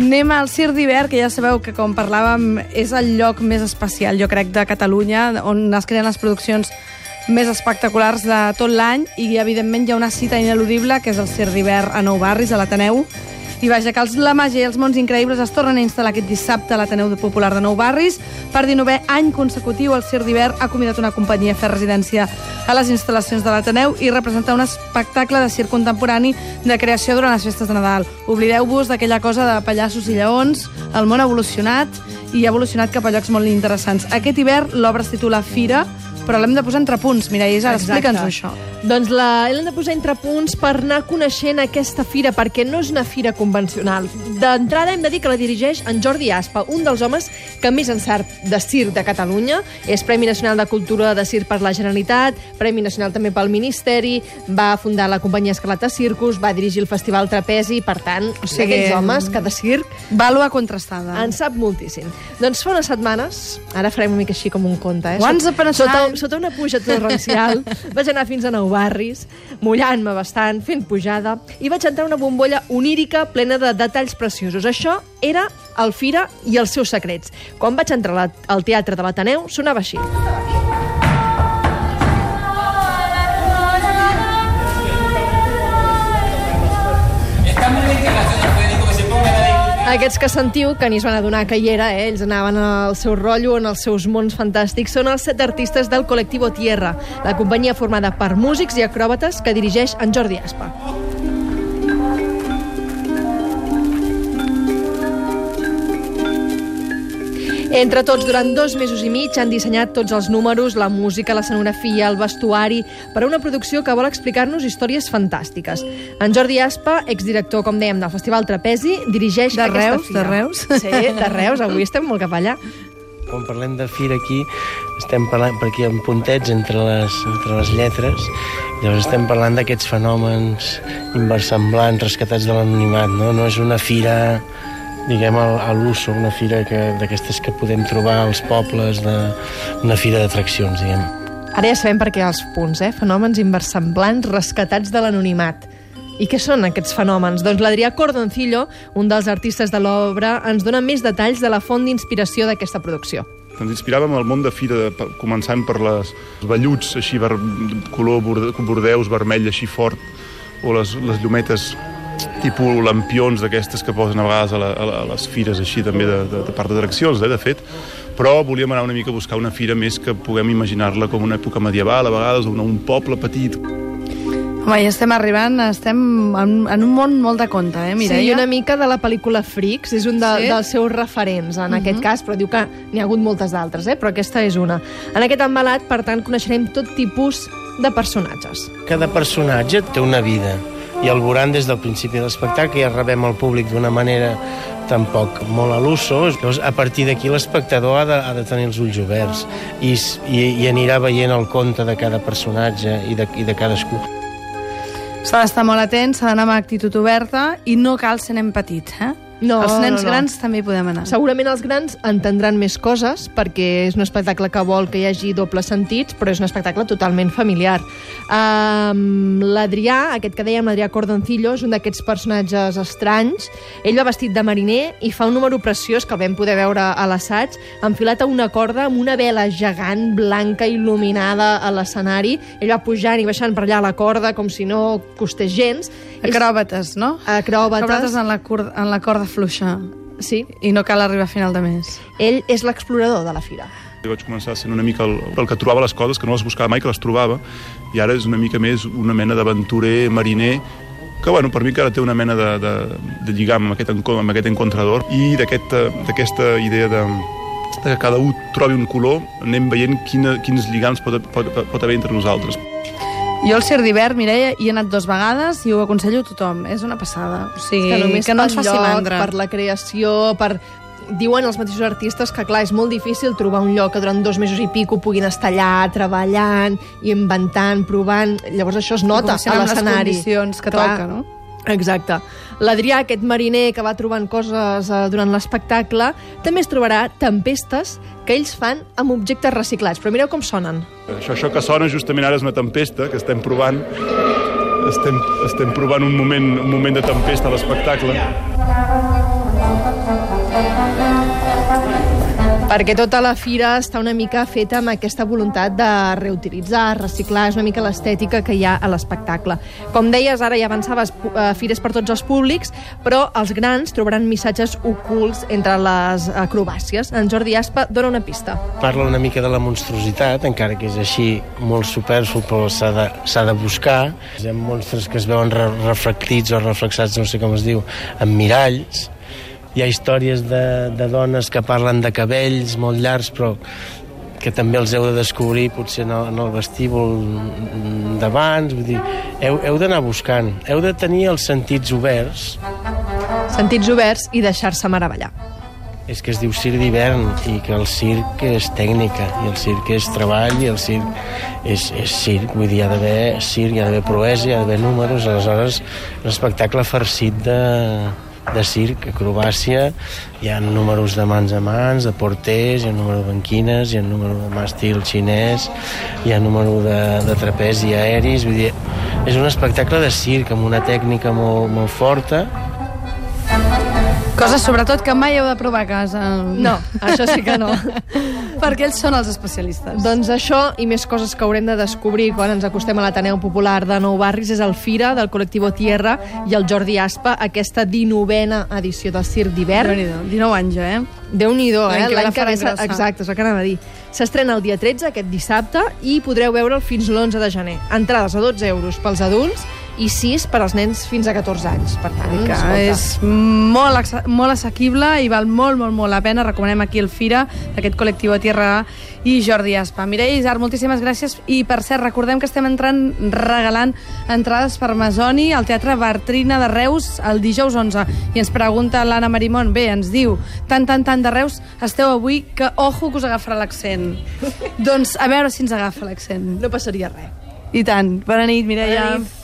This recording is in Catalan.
Anem al Cir d'Hivern, que ja sabeu que, com parlàvem, és el lloc més especial, jo crec, de Catalunya, on es creen les produccions més espectaculars de tot l'any. I, evidentment, hi ha una cita ineludible, que és el Cir d'Hivern a Nou Barris, a l'Ateneu, i vaja, que els, la màgia i els mons increïbles es tornen a instal·lar aquest dissabte a l'Ateneu Popular de Nou Barris. Per 19è any consecutiu, el Cir d'Hivern ha convidat una companyia a fer residència a les instal·lacions de l'Ateneu i representar un espectacle de circ contemporani de creació durant les festes de Nadal. Oblideu-vos d'aquella cosa de pallassos i lleons, el món ha evolucionat i ha evolucionat cap a llocs molt interessants. Aquest hivern l'obra es titula Fira, però l'hem de posar entre punts. Mireia, Isar, explica'ns això. Doncs l'hem de posar entre punts per anar coneixent aquesta fira, perquè no és una fira convencional. D'entrada hem de dir que la dirigeix en Jordi Aspa, un dels homes que més en sap de circ de Catalunya. És Premi Nacional de Cultura de Circ per la Generalitat, Premi Nacional també pel Ministeri, va fundar la companyia Escalata Circus, va dirigir el Festival Trapezi, per tant, o sigui, aquests homes que de circ... Vàlua contrastada. En sap moltíssim. Doncs fa unes setmanes, ara farem una mica així com un conte, eh? Once upon a sota, time. Sota una puja torrencial, vaig anar fins a Nou Barris, mullant-me bastant, fent pujada, i vaig entrar una bombolla onírica plena de detalls preciosos. Això era el Fira i els seus secrets. Quan vaig entrar al teatre de l'Ateneu, sonava així. Aquests que sentiu, que ni es van adonar que hi era, eh? ells anaven al seu rotllo, en els seus mons fantàstics, són els set artistes del Colectivo Tierra, la companyia formada per músics i acròbates que dirigeix en Jordi Aspa. Entre tots, durant dos mesos i mig, han dissenyat tots els números, la música, l'escenografia, el vestuari, per a una producció que vol explicar-nos històries fantàstiques. En Jordi Aspa, exdirector, com dèiem, del Festival Trapezi, dirigeix De aquesta Reus, fira. de Reus. Sí, de Reus, avui estem molt cap allà. Quan parlem de fira aquí, estem parlant per aquí en puntets entre les, entre les lletres, llavors estem parlant d'aquests fenòmens inversemblants, rescatats de l'anonimat, no? No és una fira diguem, a, l'uso, una fira que- d'aquestes que podem trobar als pobles, de, una fira d'atraccions, diguem. Ara ja sabem per què els punts, eh? Fenòmens inversemblants rescatats de l'anonimat. I què són aquests fenòmens? Doncs l'Adrià Cordoncillo, un dels artistes de l'obra, ens dona més detalls de la font d'inspiració d'aquesta producció. Ens inspiràvem al món de fira, començant per les velluts així, ver, color borde, bordeus, vermell així fort, o les, les llumetes tipus lampions d'aquestes que posen a vegades a, la, a, les fires així també de, de, de part d'atraccions, eh, de fet, però volíem anar una mica a buscar una fira més que puguem imaginar-la com una època medieval, a vegades, o un poble petit, Home, ja estem arribant, estem en, en un món molt de conte, eh, Mireia? Sí, i una mica de la pel·lícula Freaks, és un de, Sí? sí? dels seus referents en uh -huh. aquest cas, però diu que n'hi ha hagut moltes d'altres, eh? però aquesta és una. En aquest embalat, per tant, coneixerem tot tipus de personatges. Cada personatge té una vida i el veuran des del principi de l'espectacle ja rebem el públic d'una manera tampoc molt a l'uso. Llavors, a partir d'aquí l'espectador ha, de, ha de tenir els ulls oberts i, i, i anirà veient el conte de cada personatge i de, i de cadascú. S'ha d'estar molt atent, s'ha d'anar amb actitud oberta i no cal ser nen petit, eh? No, Els nens no, no. grans també hi podem anar. Segurament els grans entendran més coses perquè és un espectacle que vol que hi hagi doble sentits, però és un espectacle totalment familiar. Um, L'Adrià, aquest que dèiem, l'Adrià Cordoncillo, és un d'aquests personatges estranys. Ell va vestit de mariner i fa un número preciós que el vam poder veure a l'assaig, enfilat a una corda amb una vela gegant, blanca, il·luminada a l'escenari. Ell va pujant i baixant per allà la corda com si no costés gens. Acròbates, no? Acròbates. Acròbates en la, cur en la corda fluixa. Sí, I no cal arribar a final de mes. ell és l'explorador de la fira. Jo vaig començar sent una mica el, el que trobava les coses, que no les buscava mai, que les trobava, i ara és una mica més una mena d'aventurer, mariner, que bueno, per mi encara té una mena de, de, de lligam amb aquest, amb aquest encontrador i d'aquesta aquest, idea de, de que cada un trobi un color, anem veient quina, quins lligams pot, pot, pot haver entre nosaltres. Jo al Cir d'hivern, Mireia, hi he anat dues vegades i ho aconsello a tothom. És una passada. O sigui, que que no ens faci lloc, mandra. per la creació, per... Diuen els mateixos artistes que, clar, és molt difícil trobar un lloc que durant dos mesos i pico puguin estar allà treballant i inventant, provant... Llavors això es nota a amb les l'escenari. condicions que Clar. toca, no? Exacte. L'Adrià, aquest mariner que va trobant coses eh, durant l'espectacle, també es trobarà tempestes que ells fan amb objectes reciclats. Però mireu com sonen. Això, això que sona justament ara és una tempesta que estem provant estem, estem provant un moment, un moment de tempesta a l'espectacle Perquè tota la fira està una mica feta amb aquesta voluntat de reutilitzar, reciclar, és una mica l'estètica que hi ha a l'espectacle. Com deies, ara ja avançaves, eh, fires per tots els públics, però els grans trobaran missatges ocults entre les acrobàcies. En Jordi Aspa dona una pista. Parla una mica de la monstruositat, encara que és així molt superflu, però s'ha de, de buscar. Hi ha monstres que es veuen re reflectits o reflexats, no sé com es diu, en miralls. Hi ha històries de, de dones que parlen de cabells molt llargs, però que també els heu de descobrir potser en el, en el vestíbul d'abans, vull dir, heu, heu d'anar buscant, heu de tenir els sentits oberts, Sentits oberts i deixar-se meravellar. és que es diu circ d'hivern i que el circ és tècnica i el circ és treball i el circ és, és circ, vull dir, hi ha d'haver circ, hi ha d'haver proesa, hi ha d'haver números, aleshores un espectacle farcit de, de circ, acrobàcia, hi ha números de mans a mans, de porters, hi ha número de banquines, hi ha número de màstil xinès, hi ha número de, de trapezi aeris, vull dir, és un espectacle de circ amb una tècnica molt, molt forta, Coses, sobretot, que mai heu de provar a casa. No, això sí que no. Perquè ells són els especialistes. Doncs això i més coses que haurem de descobrir quan ens acostem a l'Ateneu Popular de Nou Barris és el Fira del col·lectiu Tierra i el Jordi Aspa, aquesta 19a edició del Circ d'hivern. Déu-n'hi-do, 19 anys eh? Déu-n'hi-do, eh? L'any que ve. Exacte, és el que anava a dir. S'estrena el dia 13, aquest dissabte, i podreu veure'l fins l'11 de gener. Entrades a 12 euros pels adults i 6 per als nens fins a 14 anys. Per tant, que escolta, és molt, molt assequible i val molt, molt, molt la pena. Recomanem aquí el Fira, d'aquest col·lectiu a Tierra i Jordi Aspa. Mireia Isar, moltíssimes gràcies. I, per cert, recordem que estem entrant regalant entrades per Masoni al Teatre Bartrina de Reus el dijous 11. I ens pregunta l'Anna Marimón, bé, ens diu, tant, tant, tant de Reus, esteu avui que ojo que us agafarà l'accent. doncs a veure si ens agafa l'accent. no passaria res. I tant. Bona nit, Mireia. Bona nit.